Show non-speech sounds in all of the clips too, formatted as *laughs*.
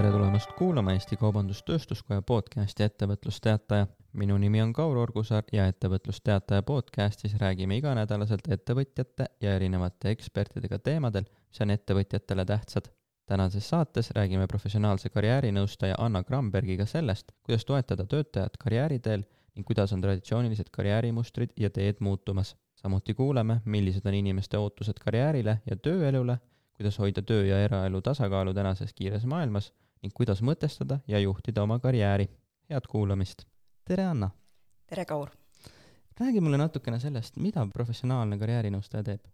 tere tulemast kuulama Eesti Kaubandus-Tööstuskoja podcasti Ettevõtlusteataja. minu nimi on Kaur Orgusaar ja Ettevõtlusteataja podcastis räägime iganädalaselt ettevõtjate ja erinevate ekspertidega teemadel, mis on ettevõtjatele tähtsad. tänases saates räägime professionaalse karjäärinõustaja Anna Krambergiga sellest, kuidas toetada töötajat karjääriteel ning kuidas on traditsioonilised karjäärimustrid ja teed muutumas. samuti kuuleme, millised on inimeste ootused karjäärile ja tööelule kuidas hoida töö ja eraelu tasakaalu tänases kiires maailmas ning kuidas mõtestada ja juhtida oma karjääri. head kuulamist! tere, Anna! tere, Kaur! räägi mulle natukene sellest, mida professionaalne karjäärinõustaja teeb?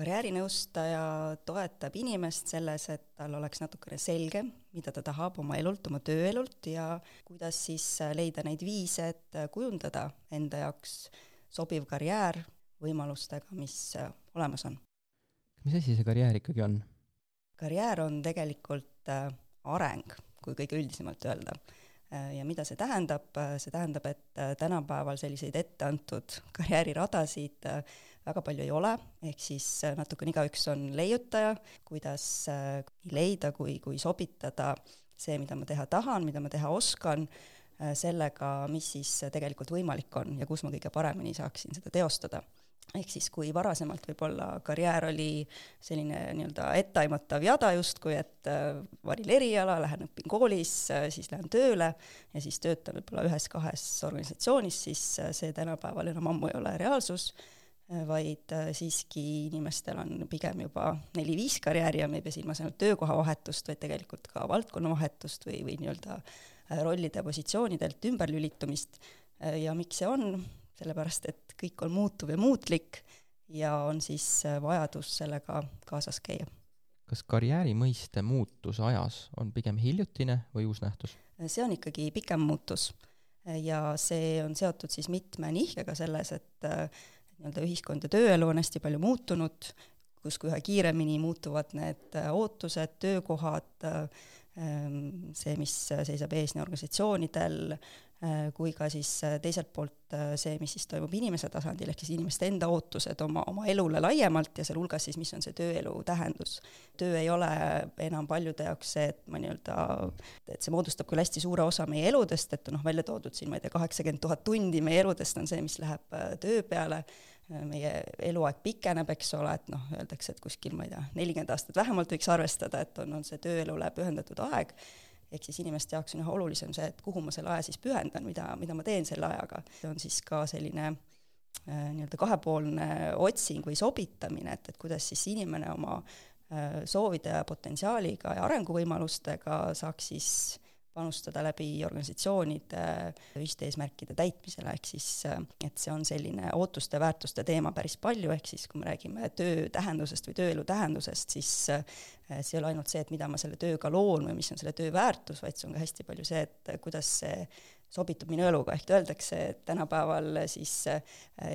karjäärinõustaja toetab inimest selles, et tal oleks natukene selge, mida ta tahab oma elult, oma tööelult ja kuidas siis leida neid viise, et kujundada enda jaoks sobiv karjäär võimalustega, mis olemas on mis asi see karjäär ikkagi on? karjäär on tegelikult äh, areng, kui kõige üldisemalt öelda. Äh,. ja mida see tähendab, äh, see tähendab, et äh, tänapäeval selliseid etteantud *laughs* karjääriradasid väga palju ei ole, ehk siis natukene igaüks on leiutaja, kuidas nii leida kui, kui sobitada see, mida ma teha tahan, mida ma teha oskan sellega, mis siis tegelikult võimalik on ja kus ma kõige paremini saaksin seda teostada ehk siis kui varasemalt võib-olla karjäär oli selline nii-öelda etteaimatav jada justkui, et äh, valin eriala, lähen õpin koolis, äh, siis lähen tööle ja siis töötan võib-olla ühes-kahes organisatsioonis, siis äh, see tänapäeval enam ammu ei ole reaalsus, vaid siiski inimestel on pigem juba neli-viis karjääri ja me ei pea silmas ainult töökohavahetust, vaid tegelikult ka valdkonnavahetust või, või nii-öelda rollide positsioonidelt ümberlülitumist ja miks see on, sellepärast et kõik on muutuv ja muutlik ja on siis äh, vajadus sellega kaasas käia. kas karjääri mõiste muutus ajas on pigem hiljutine või uus nähtus? see on ikkagi pikem muutus ja see on seotud siis mitme nihkega selles, et äh, nii-öelda ühiskond ja tööelu on hästi palju muutunud, kus üha kiiremini muutuvad need äh, ootused, töökohad, ähm, see, mis seisab ees nii organisatsioonidel, Äh, kui ka siis äh, teiselt poolt äh, see, mis siis toimub inimese tasandil, ehk siis inimeste enda ootused oma, oma elule laiemalt ja sealhulgas siis, mis on see tööelu tähendus. töö ei ole enam paljude jaoks see, et ma nii-öelda, et see moodustab küll hästi suure osa meie eludest, et noh, välja toodud siin, ma ei tea, kaheksakümmend tuhat tundi meie eludest on see, mis läheb töö peale, meie eluaeg pikeneb, eks ole, et noh, öeldakse, et kuskil, ma ei tea, nelikümmend aastat vähemalt võiks arvestada, et on, on see tööelule pühendatud aeg ehk siis inimeste jaoks on üha olulisem see, et kuhu ma selle aja siis pühendan, mida, mida ma teen selle ajaga. see on siis ka selline äh, nii-öelda kahepoolne otsing või sobitamine, et, et kuidas siis inimene oma äh, soovide ja potentsiaaliga ja arenguvõimalustega saaks siis panustada läbi organisatsioonide ühiste eesmärkide täitmisele, ehk siis et see on selline ootuste väärtuste teema päris palju, ehk siis kui me räägime töö tähendusest või tööelu tähendusest, siis eh, see ei ole ainult see, et mida ma selle tööga loon või mis on selle töö väärtus, vaid see on ka hästi palju see, et kuidas see sobitub minu eluga, ehk öeldakse, et tänapäeval siis äh,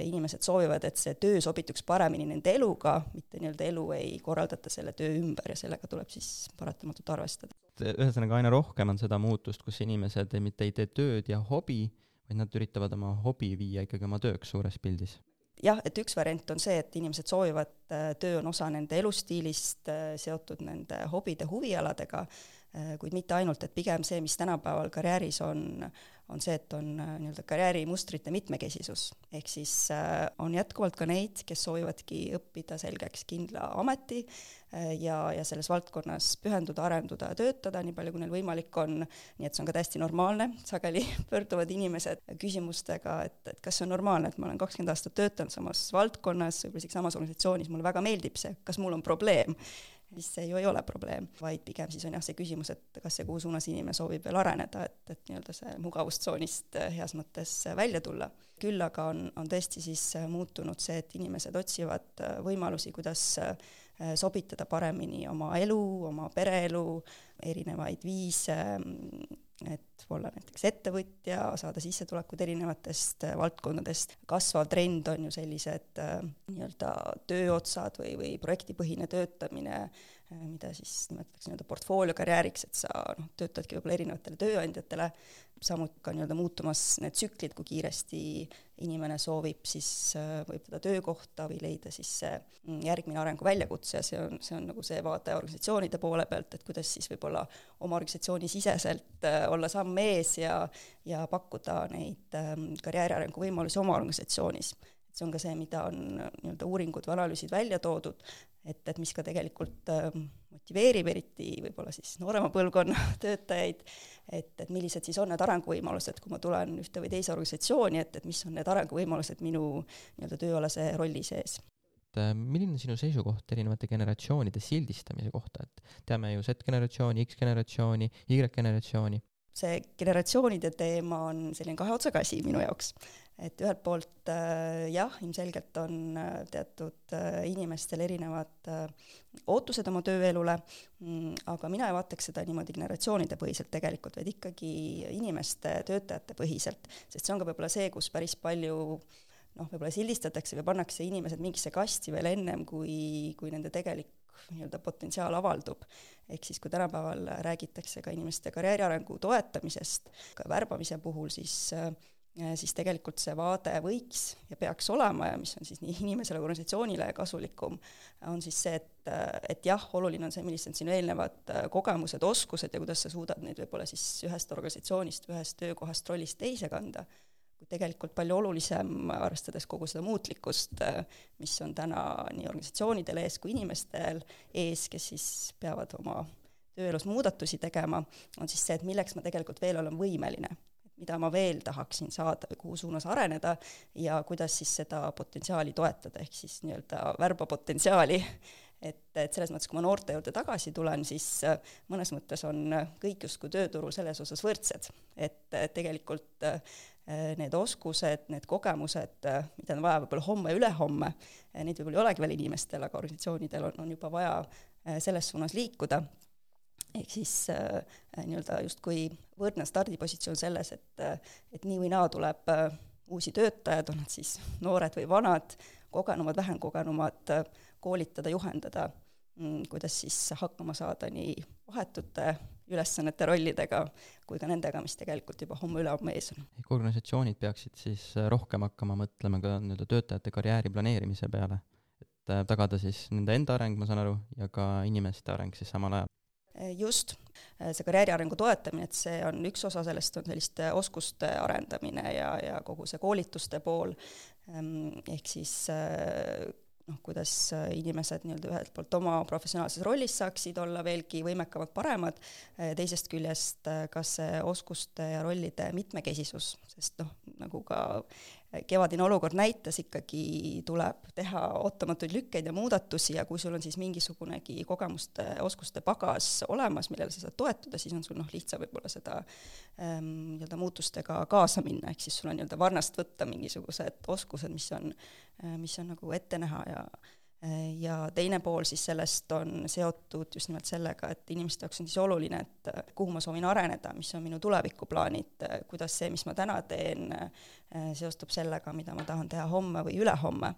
inimesed soovivad, et see töö sobituks paremini nende eluga, mitte nii-öelda elu ei korraldata selle töö ümber ja sellega tuleb siis paratamatult arvestada ühesõnaga aina rohkem on seda muutust, kus inimesed mitte ei tee tööd ja hobi, vaid nad üritavad oma hobi viia ikkagi oma tööks suures pildis. jah, et üks variant on see, et inimesed soovivad, äh, töö on osa nende elustiilist, äh, seotud nende hobide, huvialadega, äh, kuid mitte ainult, et pigem see, mis tänapäeval karjääris on, on see, et on nii-öelda karjäärimustrite mitmekesisus. ehk siis on jätkuvalt ka neid, kes soovivadki õppida selgeks kindla ameti, Äh, ja, ja selles valdkonnas pühenduda, arenduda ja töötada, nii palju kui neil võimalik on, nii et see on ka täiesti normaalne, sageli *laughs* pöörduvad inimesed küsimustega, et, et kas see on normaalne, et ma olen kakskümmend aastat töötanud samas valdkonnas, võib-olla isegi samas organisatsioonis, mulle väga meeldib see, kas mul on probleem siis see ju ei ole probleem, vaid pigem siis on jah, see küsimus, et kas ja kuhu suunas inimene soovib veel areneda, et, et nii-öelda see mugavustsoonist heas mõttes välja tulla. küll aga on, on tõesti siis muutunud see, et inimesed otsivad võimalusi, kuidas sobitada paremini oma elu, oma pereelu, erinevaid viise, et olla näiteks ettevõtja, saada sissetulekut erinevatest äh, valdkondadest, kasvav trend on ju sellised äh, nii-öelda tööotsad või, või projektipõhine töötamine, mida siis nimetatakse nii-öelda portfooliokarjääriks, et sa noh, töötadki võib-olla erinevatele tööandjatele, samuti ka nii-öelda muutumas need tsüklid, kui kiiresti inimene soovib siis võib-olla töökohta või leida siis see mm, järgmine arengu väljakutse ja see on, see on nagu see vaade organisatsioonide poole pealt, et kuidas siis võib-olla oma organisatsiooni siseselt olla samm ees ja, ja pakkuda neid ähm, karjääriarengu võimalusi oma organisatsioonis see on ka see, mida on nii-öelda uuringud või analüüsid välja toodud, et, et mis ka tegelikult äh, motiveerib eriti võib-olla siis noorema põlvkonna *laughs* töötajaid, et, et millised siis on need arenguvõimalused, kui ma tulen ühte või teise organisatsiooni, et, et mis on need arenguvõimalused minu nii-öelda tööalase rolli sees äh, milline on sinu seisukoht erinevate generatsioonide sildistamise kohta, et teame ju Z-generatsiooni, X-generatsiooni, Y-generatsiooni? See generatsioonide teema on selline kahe otsaga asi minu jaoks. Et ühelt poolt äh, jah, ilmselgelt on äh, teatud äh, inimestel erinevad äh, ootused oma tööelule mm,, aga mina ei vaataks seda niimoodi generatsioonide põhiselt tegelikult, vaid ikkagi inimeste, töötajate põhiselt, sest see on ka võib-olla see, kus päris palju noh, võib-olla sildistatakse või pannakse inimesed mingisse kasti veel ennem, kui, kui nende tegelik nii-öelda potentsiaal avaldub. ehk siis, kui tänapäeval räägitakse ka inimeste karjääriarengu toetamisest, ka värbamise puhul, siis äh, siis tegelikult see vaade võiks ja peaks olema ja mis on siis nii *laughs* inimesele organisatsioonile kasulikum, on siis see, et, et jah, oluline on see, millised on sinu eelnevad äh, kogemused, oskused ja kuidas sa suudad neid võib-olla siis ühest organisatsioonist, ühest töökohast, rollist teise kanda, kuid tegelikult palju olulisem, arvestades kogu seda muutlikkust, mis on täna nii organisatsioonidel ees kui inimestel ees, kes siis peavad oma tööelus muudatusi tegema, on siis see, et milleks ma tegelikult veel olen võimeline mida ma veel tahaksin saada või kuhu suunas areneda ja kuidas siis seda potentsiaali toetada, ehk siis nii-öelda värba potentsiaali. et, et selles mõttes, kui ma noorte juurde tagasi tulen, siis äh, mõnes mõttes on kõik justkui tööturul selles osas võrdsed, et tegelikult äh, need oskused, need kogemused, mida on vaja võib-olla homme ja ülehomme, neid võib-olla ei olegi veel inimestel, aga organisatsioonidel on, on juba vaja selles suunas liikuda. Ehk siis äh, nii-öelda justkui võrdne stardipositsioon selles, et, äh, et nii või naa tuleb äh, uusi töötajaid, on nad siis noored või vanad, kogenumad, vähem kogenumad, koolitada, juhendada, kuidas siis hakkama saada nii vahetute ülesannete, rollidega, kui ka nendega, mis tegelikult juba homme-ülehomme ees on. ehk organisatsioonid peaksid siis rohkem hakkama mõtlema ka nii-öelda töötajate karjääri planeerimise peale, et tagada siis nende enda areng, ma saan aru, ja ka inimeste areng siis samal ajal. Eh, just, see karjääriarengu toetamine, et see on üks osa sellest, on selliste oskuste arendamine ja, ja kogu see koolituste pool, ehm, ehk siis noh, kuidas inimesed nii-öelda ühelt poolt oma professionaalses rollis saaksid olla veelgi võimekamad, paremad, teisest küljest ka see oskuste ja rollide mitmekesisus, sest noh, nagu ka kevadine olukord näitas, ikkagi tuleb teha ootamatuid lükkeid ja muudatusi ja kui sul on siis mingisugunegi kogemuste, oskuste pagas olemas, millele sa saad toetuda, siis on sul noh, lihtsam võib-olla seda ähm, nii-öelda muutustega kaasa minna, ehk siis sul on nii-öelda varnast võtta mingisugused oskused, mis on mis on nagu ette näha ja äh, ja teine pool siis sellest on seotud just nimelt sellega, et inimeste jaoks on siis oluline, et kuhu ma soovin areneda, mis on minu tulevikuplaanid, kuidas see, mis ma täna teen, seostub sellega, mida ma tahan teha homme või ülehomme.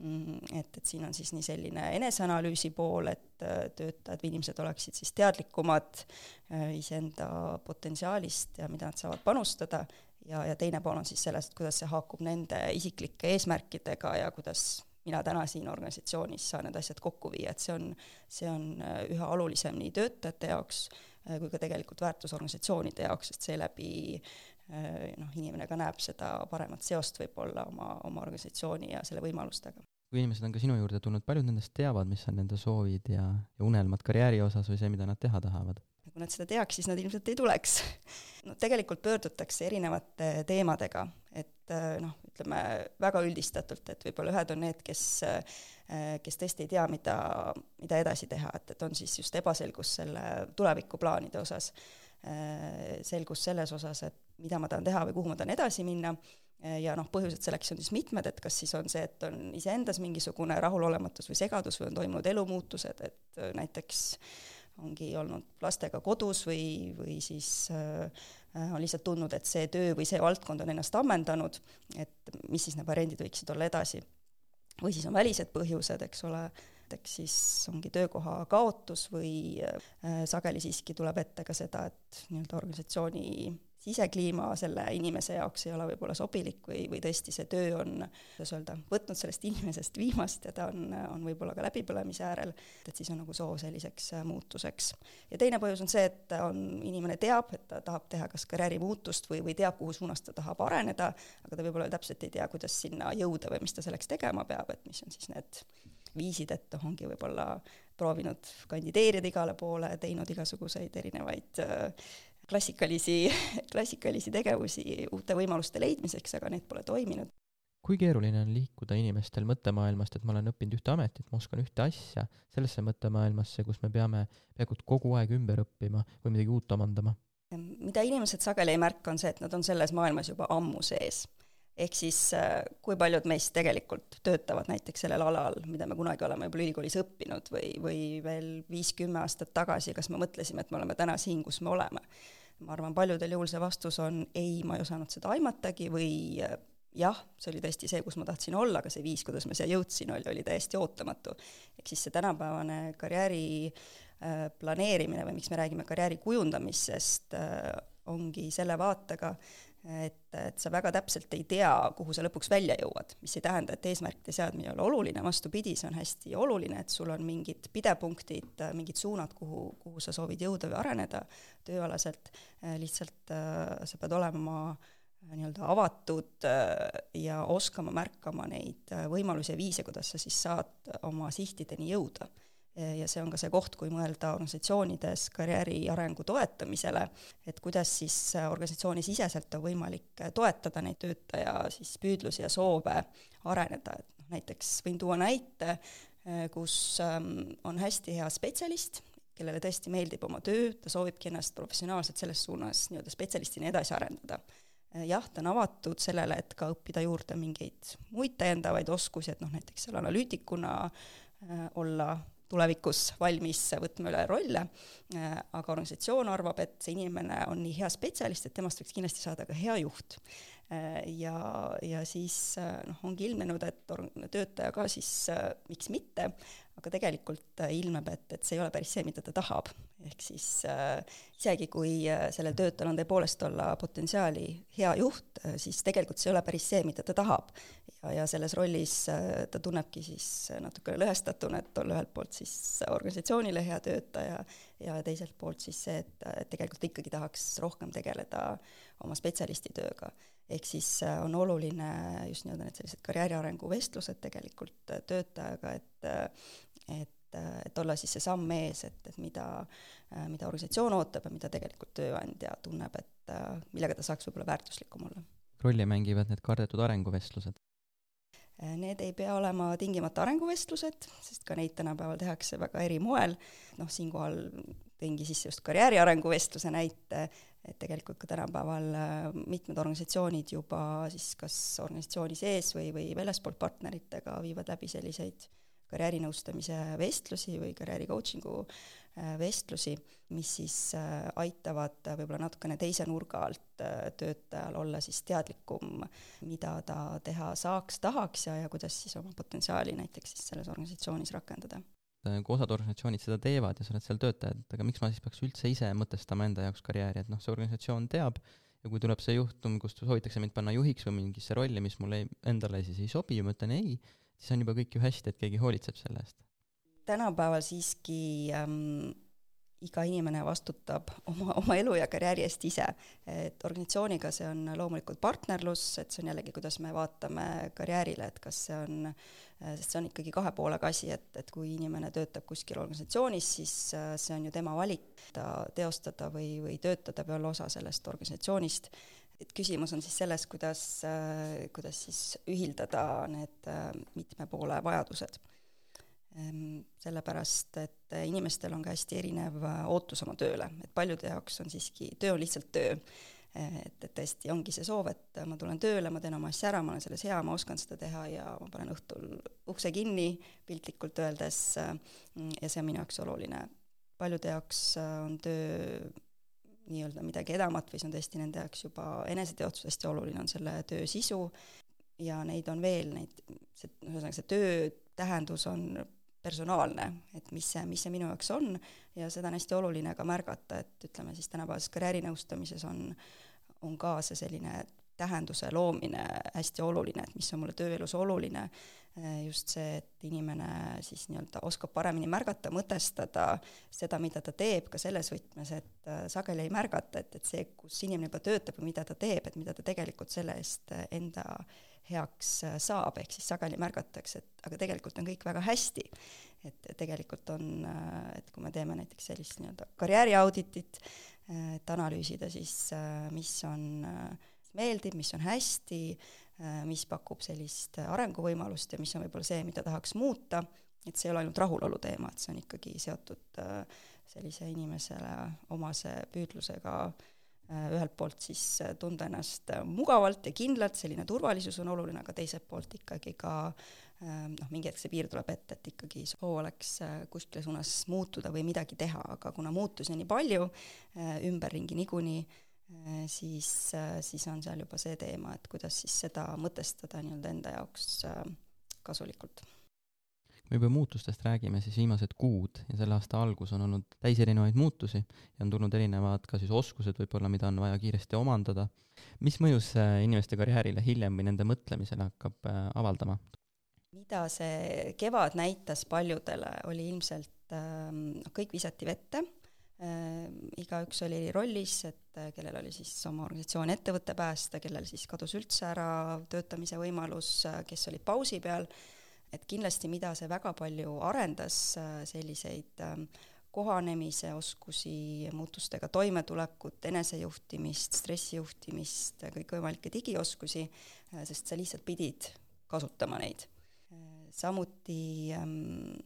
Mm, et, et siin on siis nii selline eneseanalüüsi pool, et töötajad või inimesed oleksid siis teadlikumad iseenda potentsiaalist ja mida nad saavad panustada, ja, ja teine pool on siis sellest, kuidas see haakub nende isiklike eesmärkidega ja kuidas mina täna siin organisatsioonis saan need asjad kokku viia, et see on, see on äh, üha olulisem nii töötajate jaoks äh, kui ka tegelikult väärtusorganisatsioonide jaoks, sest seeläbi äh, noh, inimene ka näeb seda paremat seost võib-olla oma, oma organisatsiooni ja selle võimalustega. kui inimesed on ka sinu juurde tulnud, paljud nendest teavad, mis on nende soovid ja, ja unelmad karjääri osas või see, mida nad teha tahavad? kui nad seda teaks, siis nad ilmselt ei tuleks *laughs* no tegelikult pöördutakse erinevate teemadega, et noh, ütleme väga üldistatult, et võib-olla ühed on need, kes, kes tõesti ei tea, mida, mida edasi teha, et, et on siis just ebaselgus selle tulevikuplaanide osas, selgus selles osas, et mida ma tahan teha või kuhu ma tahan edasi minna, ja noh, põhjused selleks on siis mitmed, et kas siis on see, et on iseendas mingisugune rahulolematus või segadus või on toimunud elumuutused, et näiteks ongi olnud lastega kodus või, või siis äh, on lihtsalt tundnud, et see töö või see valdkond on ennast ammendanud, et mis siis need variandid võiksid olla edasi. või siis on välised põhjused, eks ole, näiteks siis ongi töökoha kaotus või äh, sageli siiski tuleb ette ka seda, et nii-öelda organisatsiooni sisekliima selle inimese jaoks ei ole võib-olla sobilik või, või tõesti see töö on, kuidas öelda, võtnud sellest inimesest viimast ja ta on, on võib-olla ka läbipõlemise äärel, et siis on nagu soov selliseks äh, muutuseks. ja teine põhjus on see, et on, inimene teab, et ta tahab teha kas karjäärimuutust või, või teab, kuhu suunas ta tahab areneda, aga ta võib-olla täpselt ei tea, kuidas sinna jõuda või mis ta selleks tegema peab, et mis on siis need viisid, et ongi võib-olla proovinud kandideerida igale poole, teinud igasuguseid erinevaid äh, klassikalisi, *laughs* klassikalisi tegevusi uute võimaluste leidmiseks, aga need pole toiminud. kui keeruline on liikuda inimestel mõttemaailmast, et ma olen õppinud ühte ametit, ma oskan ühte asja, sellesse mõttemaailmasse, kus me peame peaaegu kogu aeg ümber õppima või midagi uut omandama? mida inimesed sageli ei märka, on see, et nad on selles maailmas juba ammu sees ehk siis äh, kui paljud meist tegelikult töötavad näiteks sellel alal, mida me kunagi oleme võib-olla ülikoolis õppinud või, või veel viis-kümme aastat tagasi, kas me mõtlesime, et me oleme täna siin, kus me oleme ma arvan, paljudel juhul see vastus on ei, ma ei osanud seda aimatagi või jah, see oli tõesti see, kus ma tahtsin olla, aga see viis, kuidas ma siia jõudsin, oli, oli täiesti ootamatu. ehk siis see tänapäevane karjääri äh, planeerimine või miks me räägime karjääri kujundamisest äh,, ongi selle vaatega, et, et sa väga täpselt ei tea, kuhu sa lõpuks välja jõuad, mis ei tähenda, et eesmärkide seadmine ei ole oluline, vastupidi, see on hästi oluline, et sul on mingid pidepunktid, mingid suunad, kuhu, kuhu sa soovid jõuda või areneda. tööalaselt, lihtsalt äh, sa pead olema äh, nii-öelda avatud ja oskama märkama neid võimalusi ja viise, kuidas sa siis saad oma sihtideni jõuda ja see on ka see koht, kui mõelda organisatsioonides karjääri arengu toetamisele, et kuidas siis organisatsioonisiseselt on võimalik toetada neid töötaja siis püüdlusi ja soove areneda, et noh, näiteks võin tuua näite, kus ähm, on hästi hea spetsialist, kellele tõesti meeldib oma töö, ta soovibki ennast professionaalselt selles suunas nii-öelda spetsialistina edasi arendada. Jah, ta on avatud sellele, et ka õppida juurde mingeid muid täiendavaid oskusi, et noh, näiteks seal analüütikuna äh, olla tulevikus valmis võtma üle rolle, äh, aga organisatsioon arvab, et see inimene on nii hea spetsialist, et temast võiks kindlasti saada ka hea juht. Äh, ja, ja siis äh, noh, ongi ilmnenud, et töötaja ka siis miks mitte, aga tegelikult ilmneb, et, et see ei ole päris see, mida ta tahab. ehk siis äh, isegi, kui sellel töötajal on tõepoolest olla potentsiaali hea juht, siis tegelikult see ei ole päris see, mida ta tahab ja, ja selles rollis äh, ta tunnebki siis natukene lõhestatuna, et olla ühelt poolt siis organisatsioonile hea töötaja ja teiselt poolt siis see, et, et tegelikult ikkagi tahaks rohkem tegeleda oma spetsialistitööga. ehk siis äh, on oluline just nii-öelda need sellised karjääriarengu vestlused tegelikult töötajaga, et et et olla siis see samm ees, et, et mida, mida organisatsioon ootab ja mida tegelikult tööandja tunneb, et millega ta saaks võib-olla väärtuslikum olla rolli mängivad need kardetud arenguvestlused? Äh, need ei pea olema tingimata arenguvestlused, sest ka neid tänapäeval tehakse väga eri moel, noh siinkohal tõingi sisse just karjääri arenguvestluse näite, et tegelikult ka tänapäeval äh, mitmed organisatsioonid juba siis kas organisatsiooni sees või, või väljaspoolt partneritega viivad läbi selliseid karjäärinõustamise vestlusi või karjääri coaching'u vestlusi, mis siis äh, aitavad võib-olla natukene teise nurga alt äh, töötajal olla siis teadlikum, mida ta teha saaks, tahaks ja, ja kuidas siis oma potentsiaali näiteks siis selles organisatsioonis rakendada kui osad organisatsioonid seda teevad ja sa oled seal töötaja, et aga miks ma siis peaks üldse ise mõtestama enda jaoks karjääri, et noh, see organisatsioon teab ja kui tuleb see juhtum, kus soovitakse mind panna juhiks või mingisse rolli, mis mulle endale siis ei sobi, ma ütlen ei, siis on juba kõik ju hästi, et keegi hoolitseb selle eest. Tänapäeval siiski ähm, iga inimene vastutab oma, oma elu ja karjääri eest ise. et organisatsiooniga see on loomulikult partnerlus, et see on jällegi, kuidas me vaatame karjäärile, et kas see on, sest see on ikkagi kahe poolega asi, et, et kui inimene töötab kuskil organisatsioonis, siis äh, see on ju tema valik, ta teostada või, või töötada või olla osa sellest organisatsioonist et küsimus on siis selles, kuidas, äh, kuidas siis ühildada need äh, mitme poole vajadused. Ehm, sellepärast, et inimestel on ka hästi erinev äh, ootus oma tööle, et paljude jaoks on siiski, töö on lihtsalt töö. et, et tõesti ongi see soov, et ma tulen tööle, ma teen oma asja ära, ma olen selles hea, ma oskan seda teha ja ma panen õhtul ukse kinni, piltlikult öeldes, ja see on minu jaoks oluline. paljude jaoks on töö nii-öelda midagi edamat või see on tõesti nende jaoks juba eneseteostus, hästi oluline on selle töö sisu ja neid on veel, neid, see, ühesõnaga see töö tähendus on personaalne, et mis see, mis see minu jaoks on. Ja seda on hästi oluline ka märgata, et ütleme siis tänapäevases karjäärinõustamises on on ka see selline tähenduse loomine hästi oluline, et mis on mulle tööelus oluline, just see, et inimene siis nii-öelda oskab paremini märgata, mõtestada seda, mida ta teeb, ka selles võtmes, et sageli ei märgata, et, et see, kus inimene juba töötab või mida ta teeb, et mida ta tegelikult selle eest enda heaks saab, ehk siis sageli märgatakse, et aga tegelikult on kõik väga hästi. Et tegelikult on, et kui me teeme näiteks sellist nii-öelda karjääriauditit, et analüüsida siis, mis on, meeldib, mis on hästi, mis pakub sellist arenguvõimalust ja mis on võib-olla see, mida tahaks muuta, et see ei ole ainult rahulolu teema, et see on ikkagi seotud sellise inimesele omase püüdlusega ühelt poolt siis tunda ennast mugavalt ja kindlalt, selline turvalisus on oluline, aga teiselt poolt ikkagi ka noh, mingi hetk see piir tuleb ette, et ikkagi soov oleks äh, kuskile suunas muutuda või midagi teha, aga kuna muutusi on nii palju äh, ümberringi niikuinii, äh, siis, siis on seal juba see teema, et kuidas siis seda mõtestada nii-öelda enda jaoks kasulikult. Me juba muutustest räägime, siis viimased kuud ja selle aasta algus on olnud täis erinevaid muutusi ja on tulnud erinevad ka siis oskused võib-olla, mida on vaja kiiresti omandada. mis mõjus inimeste karjäärile hiljem või nende mõtlemisele hakkab avaldama? mida see kevad näitas paljudele, oli ilmselt ähm, noh, kõik visati vette äh,, igaüks oli rollis, et äh, kellel oli siis oma organisatsiooni ettevõte päästa, kellel siis kadus üldse ära töötamise võimalus äh,, kes olid pausi peal, et kindlasti, mida see väga palju arendas äh,, selliseid äh, kohanemise oskusi, muutustega toimetulekut, enesejuhtimist, stressijuhtimist, kõikvõimalikke digioskusi, äh, sest sa lihtsalt pidid kasutama neid samuti ähm,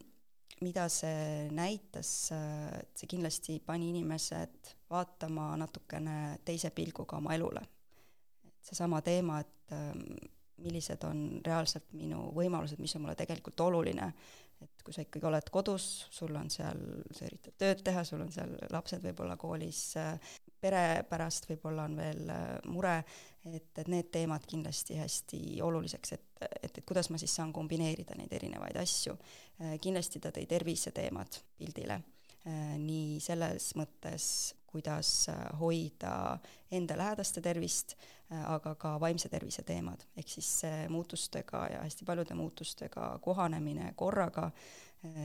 mida see näitas, et see kindlasti pani inimesed vaatama natukene teise pilguga oma elule. seesama teema, et ähm, millised on reaalselt minu võimalused, mis on mulle tegelikult oluline, et kui sa ikkagi oled kodus, sul on seal, sa üritad tööd teha, sul on seal lapsed võib-olla koolis, pere pärast võib-olla on veel äh, mure, et, et need teemad kindlasti hästi oluliseks, et, et, et kuidas ma siis saan kombineerida neid erinevaid asju. Äh, kindlasti ta tõi terviseteemad pildile, nii selles mõttes, kuidas hoida enda lähedaste tervist, aga ka vaimse tervise teemad, ehk siis muutustega ja hästi paljude muutustega kohanemine korraga,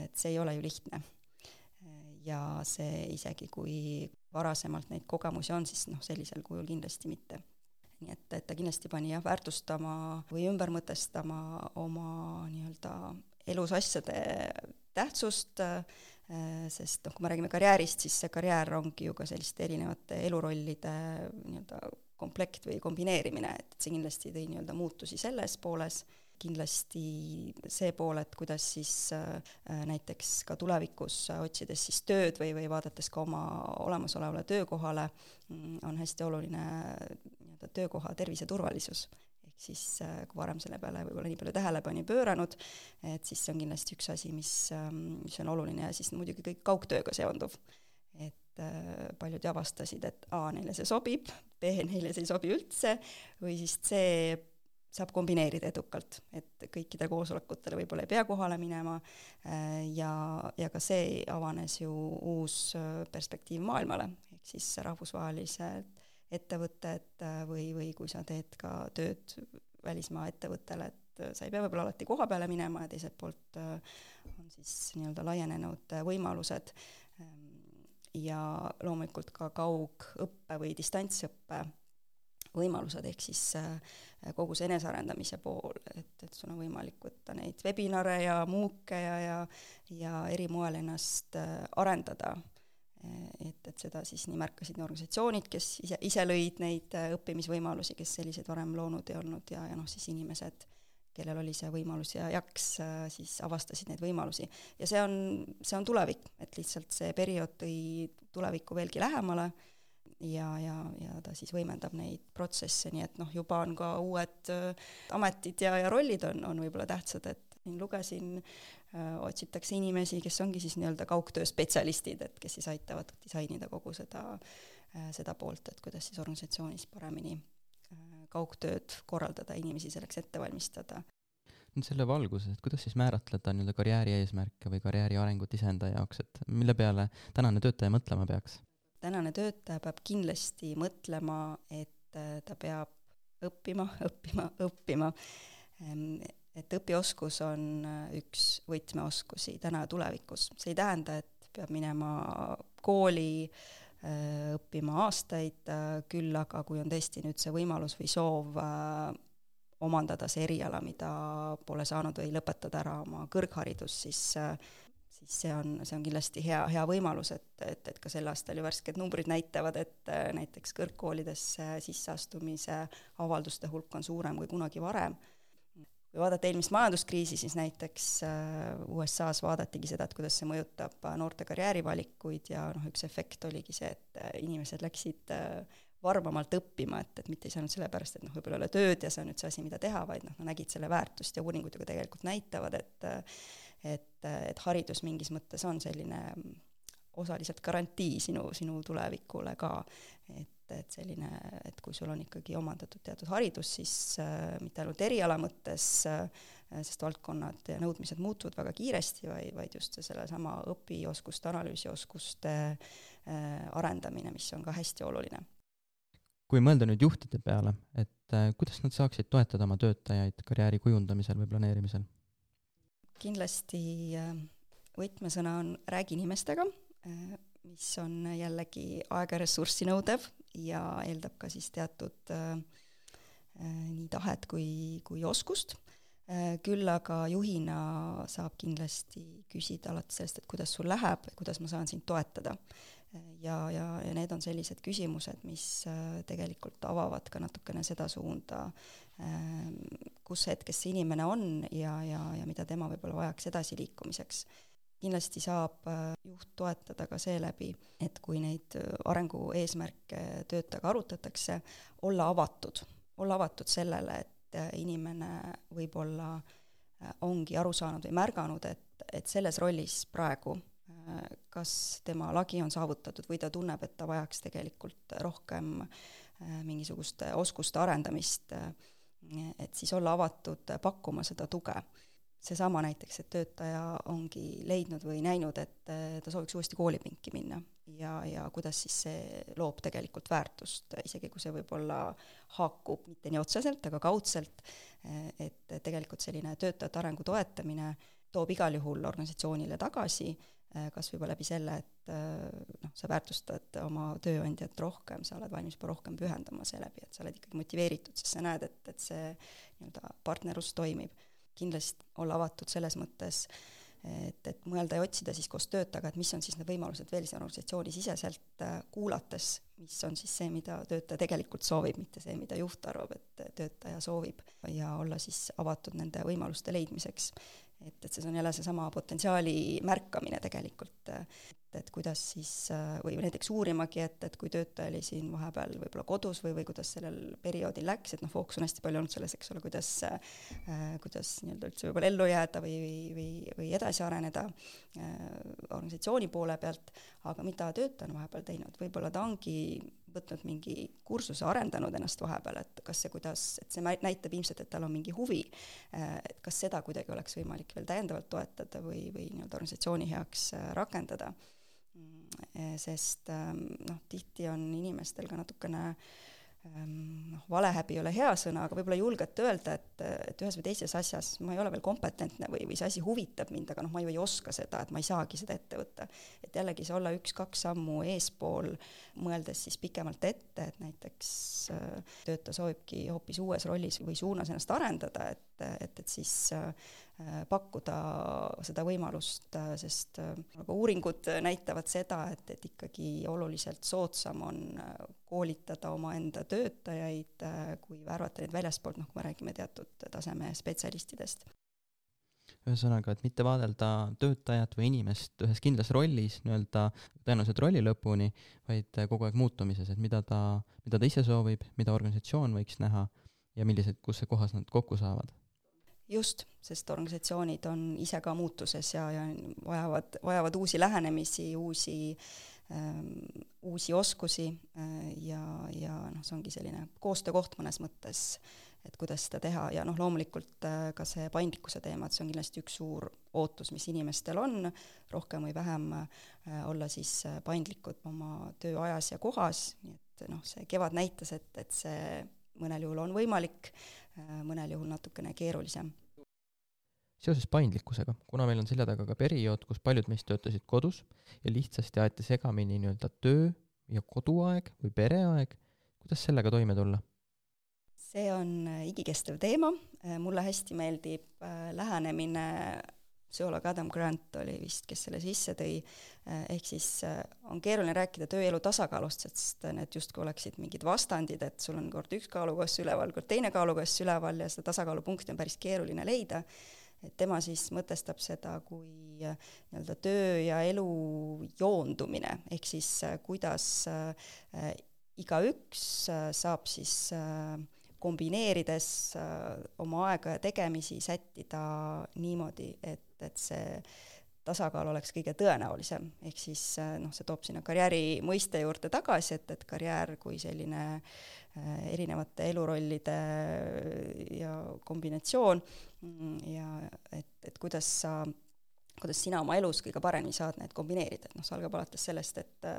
et see ei ole ju lihtne ja see isegi, kui varasemalt neid kogemusi on, siis noh, sellisel kujul kindlasti mitte. nii et, et ta kindlasti pani jah, väärtustama või ümber mõtestama oma nii-öelda elus asjade tähtsust, äh, sest noh, kui me räägime karjäärist, siis see karjäär ongi ju ka selliste erinevate elurollide nii-öelda komplekt või kombineerimine, et see kindlasti tõi nii-öelda muutusi selles pooles kindlasti see pool, et kuidas siis äh, näiteks ka tulevikus otsides siis tööd või, või vaadates ka oma olemasolevale töökohale, mm, on hästi oluline nii-öelda töökoha terviseturvalisus. Siis äh, kui varem selle peale võib-olla nii palju tähelepanu ei pööranud, et siis see on kindlasti üks asi, mis, ähm, mis on oluline ja siis muidugi kõik kaugtööga seonduv. Et äh, paljud avastasid, et A neile see sobib, B neile see ei sobi üldse, või siis C saab kombineerida edukalt, et kõikidele koosolekutele võib-olla ei pea kohale minema äh, ja, ja ka see avanes ju uus perspektiiv maailmale, ehk siis rahvusvahelised ettevõtted äh, või, või kui sa teed ka tööd välismaa ettevõttele, et sa ei pea võib-olla alati koha peale minema ja teiselt poolt on siis nii-öelda laienenud võimalused ähm, ja loomulikult ka kaugõppe või distantsõppe võimalused, ehk siis äh, kogu see enesearendamise pool, et, et sul on võimalik võtta neid webinare ja muuke ja, ja ja eri moel ennast äh, arendada. Et, et seda siis nii märkasid nii organisatsioonid, kes ise, ise lõid neid äh, õppimisvõimalusi, kes selliseid varem loonud ei olnud ja, ja noh, siis inimesed, kellel oli see võimalus ja jaks, siis avastasid neid võimalusi. ja see on, see on tulevik, et lihtsalt see periood tõi tulevikku veelgi lähemale ja, ja, ja ta siis võimendab neid protsesse, nii et noh, juba on ka uued ametid ja, ja rollid on, on võib-olla tähtsad, et lugesin äh,, otsitakse inimesi, kes ongi siis nii-öelda kaugtöö spetsialistid, et kes siis aitavad disainida kogu seda äh,, seda poolt, et kuidas siis organisatsioonis paremini äh, kaugtööd korraldada, inimesi selleks ette valmistada nüüd selle valguses, et kuidas siis määratleda nii-öelda karjääri eesmärke või karjääri arengut iseenda jaoks, et mille peale tänane töötaja mõtlema peaks? tänane töötaja peab kindlasti mõtlema, et et ta peab õppima, õppima, õppima. Et õpioskus on üks võtmeoskusi täna ja tulevikus, see ei tähenda, et peab minema kooli õppima aastaid, küll aga kui on tõesti nüüd see võimalus või soov omandada see eriala, mida pole saanud või lõpetada ära oma kõrgharidus, siis siis see on, see on kindlasti hea, hea võimalus, et, et, et ka sel aastal ju värsked numbrid näitavad, et näiteks kõrgkoolidesse sisseastumise avalduste hulk on suurem kui kunagi varem. Kui vaadata eelmist majanduskriisi, siis näiteks USA-s vaadatigi seda, et kuidas see mõjutab noorte karjäärivalikuid ja noh, üks efekt oligi see, et inimesed läksid varmamalt õppima, et, et mitte ei saanud sellepärast, et noh, võib-olla ei ole tööd ja see on nüüd see asi, mida teha, vaid noh, nägid selle väärtust ja uuringud ju ka tegelikult näitavad, et et, et haridus mingis mõttes on selline osaliselt garantii sinu, sinu tulevikule ka, et, et selline, et kui sul on ikkagi omandatud teatud haridus, siis äh, mitte ainult eriala mõttes äh,, sest valdkonnad ja nõudmised muutuvad väga kiiresti, vaid, vaid just sellesama õpioskuste, analüüsioskuste äh, arendamine, mis on ka hästi oluline kui mõelda nüüd juhtide peale, et äh, kuidas nad saaksid toetada oma töötajaid karjääri kujundamisel või planeerimisel? kindlasti äh, võtmesõna on räägi inimestega, äh, mis on jällegi aega ja ressurssi nõudev ja eeldab ka siis teatud nii tahet kui, kui oskust küll aga juhina saab kindlasti küsida alati sellest, et kuidas sul läheb, kuidas ma saan sind toetada ja, ja, ja need on sellised küsimused, mis äh, tegelikult avavad ka natukene seda suunda, kus hetkes see inimene on ja, ja, ja mida tema võib-olla vajaks edasiliikumiseks. Kindlasti saab äh, juht toetada ka seeläbi, et kui neid äh, arengu eesmärke töötajaga arutatakse, olla avatud, olla avatud sellele, et inimene võib-olla ongi aru saanud või märganud, et, et selles rollis praegu kas tema lagi on saavutatud või ta tunneb, et ta vajaks tegelikult rohkem äh, mingisuguste oskuste arendamist, äh, et siis olla avatud pakkuma seda tuge. Seesama näiteks, et töötaja ongi leidnud või näinud, et äh, ta sooviks uuesti koolipinki minna ja, ja kuidas siis see loob tegelikult väärtust, isegi kui see võib-olla haakub mitte nii otseselt, aga kaudselt, et tegelikult selline töötajate arengu toetamine toob igal juhul organisatsioonile tagasi Äh, kas või juba läbi selle, et äh, noh, sa väärtustad oma tööandjat rohkem, sa oled valmis juba rohkem pühendama seeläbi, et sa oled ikkagi motiveeritud, sest sa näed, et, et see nii-öelda partnerlus toimib. Kindlasti olla avatud selles mõttes, et, et mõelda ja otsida siis koos töötajaga, et mis on siis need võimalused veel siin organisatsiooni siseselt äh, kuulates, mis on siis see, mida töötaja tegelikult soovib, mitte see, mida juht arvab, et töötaja soovib, ja olla siis avatud nende võimaluste leidmiseks. Et, et see on jälle seesama potentsiaali märkamine tegelikult, et, kuidas siis, või näiteks uurimagi, et, et kui töötaja oli siin vahepeal võib-olla kodus või, või kuidas sellel perioodil läks, et noh, fookus on hästi palju olnud selles, eks ole, kuidas äh,, kuidas nii-öelda üldse võib-olla ellu jääda või, või, või, või edasi areneda äh, organisatsiooni poole pealt, aga mida töötaja on vahepeal teinud, võib-olla ta ongi võtnud mingi kursuse, arendanud ennast vahepeal, et kas see, kuidas, et see näitab ilmselt, et tal on mingi huvi, äh, et kas seda kuidagi oleks võimalik veel täiendavalt toetada või, või nii-öelda organisatsiooni heaks äh, rakendada. Mm, sest ähm, noh, tihti on inimestel ka natukene äh, Ehm, noh, valehäbi ei ole hea sõna, aga võib-olla julgete öelda, et, et ühes või teises asjas ma ei ole veel kompetentne või, või see asi huvitab mind, aga noh, ma ju ei oska seda, et ma ei saagi seda ette võtta. et jällegi see olla üks-kaks sammu eespool, mõeldes siis pikemalt ette, et näiteks äh, töötaja soovibki hoopis uues rollis või suunas ennast arendada, et, et, et siis äh, Äh, pakkuda seda võimalust, äh, sest äh, aga uuringud näitavad seda, et, et ikkagi oluliselt soodsam on koolitada omaenda töötajaid, kui värvata neid väljaspoolt, noh, kui me räägime teatud taseme spetsialistidest. ühesõnaga, et mitte vaadelda töötajat või inimest ühes kindlas rollis nii-öelda tõenäoliselt rolli lõpuni, vaid kogu aeg muutumises, et mida ta, mida ta ise soovib, mida organisatsioon võiks näha ja millised, kus kohas nad kokku saavad just, sest organisatsioonid on ise ka muutuses ja, ja vajavad, vajavad uusi lähenemisi, uusi ähm, uusi oskusi äh, ja, ja noh, see ongi selline koostöökoht mõnes mõttes, et kuidas seda teha. Ja noh, loomulikult äh, ka see paindlikkuse teema, et see on kindlasti üks suur ootus, mis inimestel on, rohkem või vähem äh, olla siis äh, paindlikud oma tööajas ja kohas, nii et noh, see kevad näitas, et, et see mõnel juhul on võimalik, mõnel juhul natukene keerulisem seoses paindlikkusega, kuna meil on selja taga ka periood, kus paljud meist töötasid kodus ja lihtsasti aeti segamini nii-öelda töö ja koduaeg või pereaeg, kuidas sellega toime tulla? see on äh, igikestev teema, äh, mulle hästi meeldib äh, lähenemine, psühholoog Adam Grant oli vist, kes selle sisse tõi, ehk siis on keeruline rääkida tööelu tasakaalust, sest need justkui oleksid mingid vastandid, et sul on kord üks kaalukass üleval, kord teine kaalukass üleval ja seda tasakaalupunkti on päris keeruline leida. Et tema siis mõtestab seda kui äh, nii-öelda töö ja elu joondumine, ehk siis äh, kuidas äh, igaüks saab siis kombineerides oma aega ja tegemisi sättida niimoodi, et, et see tasakaal oleks kõige tõenäolisem, ehk siis noh, see toob sinna karjääri mõiste juurde tagasi, et, et karjäär kui selline äh, erinevate elurollide ja kombinatsioon Mm, ja et, et kuidas sa, kuidas sina oma elus kõige paremini saad need kombineerida, et noh, see algab alates sellest, et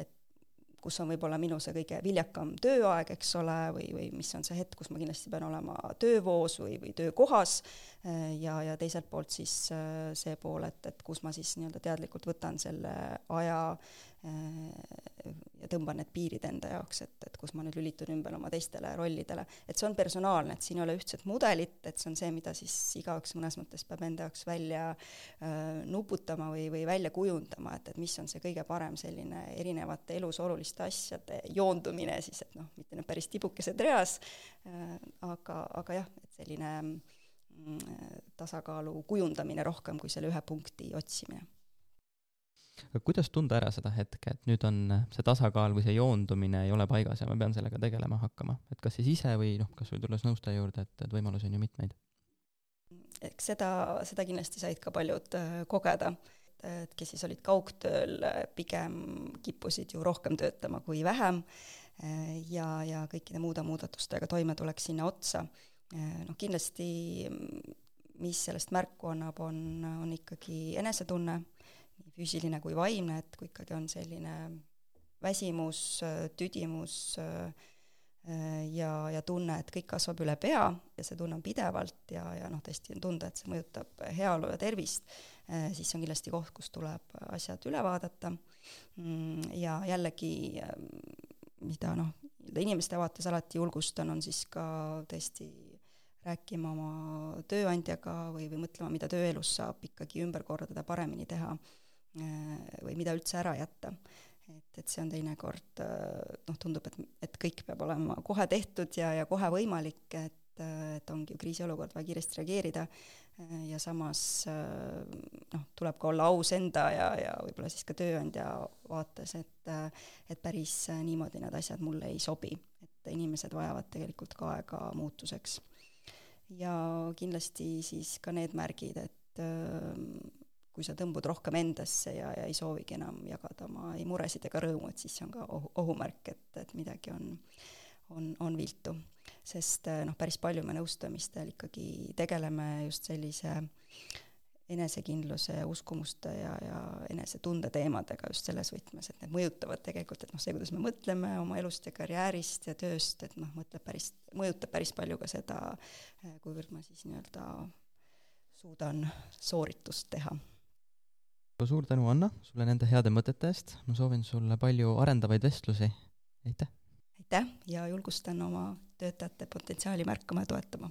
et kus on võib-olla minu see kõige viljakam tööaeg, eks ole, või, või mis on see hetk, kus ma kindlasti pean olema töövoos või, või töökohas, ja, ja teiselt poolt siis see pool, et, et kus ma siis nii-öelda teadlikult võtan selle aja ja tõmban need piirid enda jaoks, et, et kus ma nüüd lülitun ümber oma teistele rollidele. et see on personaalne, et siin ei ole ühtset mudelit, et see on see, mida siis igaüks mõnes mõttes peab enda jaoks välja äh, nuputama või, või välja kujundama, et, et mis on see kõige parem selline erinevate elus oluliste asjade joondumine siis, et noh, mitte need päris tibukesed reas äh,, aga, aga jah, et selline mm, tasakaalu kujundamine rohkem kui selle ühe punkti otsimine aga kuidas tunda ära seda hetke, et nüüd on see tasakaal või see joondumine ei ole paigas ja ma pean sellega tegelema hakkama, et kas siis ise või noh, kas või tulles nõustaja juurde, et, et võimalusi on ju mitmeid? eks seda, seda kindlasti said ka paljud äh, kogeda, et kes siis olid kaugtööl, pigem kippusid ju rohkem töötama kui vähem äh, ja, ja kõikide muude muudatustega toimetulek sinna otsa. Äh, noh, kindlasti mis sellest märku annab, on, on ikkagi enesetunne nii füüsiline kui vaimne, et kui ikkagi on selline väsimus, tüdimus ja, ja tunne, et kõik kasvab üle pea ja see tunne on pidevalt ja, ja noh, tõesti on tunda, et see mõjutab heaolu ja tervist, siis see on kindlasti koht, kus tuleb asjad üle vaadata. Ja jällegi, mida noh, inimeste vaates alati julgustan, on siis ka tõesti rääkima oma tööandjaga või, või mõtlema, mida tööelus saab ikkagi ümber korraldada, paremini teha või mida üldse ära jätta. et, et see on teinekord äh, noh, tundub, et, et kõik peab olema kohe tehtud ja, ja kohe võimalik, et, et ongi ju kriisiolukord, vaja kiiresti reageerida äh, ja samas noh, tuleb ka olla aus enda ja, ja võib-olla siis ka tööandja vaates, et et päris niimoodi need asjad mulle ei sobi, et inimesed vajavad tegelikult ka aega muutuseks. ja kindlasti siis ka need märgid, et kui sa tõmbud rohkem endasse ja, ja ei soovigi enam jagada oma ei muresid ega rõõmu, et siis see on ka ohu, ohumärk, et, et midagi on, on, on viltu. sest eh, noh, päris palju me nõustamistel ikkagi tegeleme just sellise enesekindluse uskumuste ja, ja enesetunde teemadega just selles võtmes, et need mõjutavad tegelikult, et noh, see, kuidas me mõtleme oma elust ja karjäärist ja tööst, et noh, mõtleb päris, mõjutab päris palju ka seda, eh, kuivõrd ma siis nii-öelda suudan sooritust teha suur tänu, Anna, sulle nende heade mõtete eest, ma soovin sulle palju arendavaid vestlusi, aitäh! aitäh ja julgustan oma töötajate potentsiaali märkama ja toetama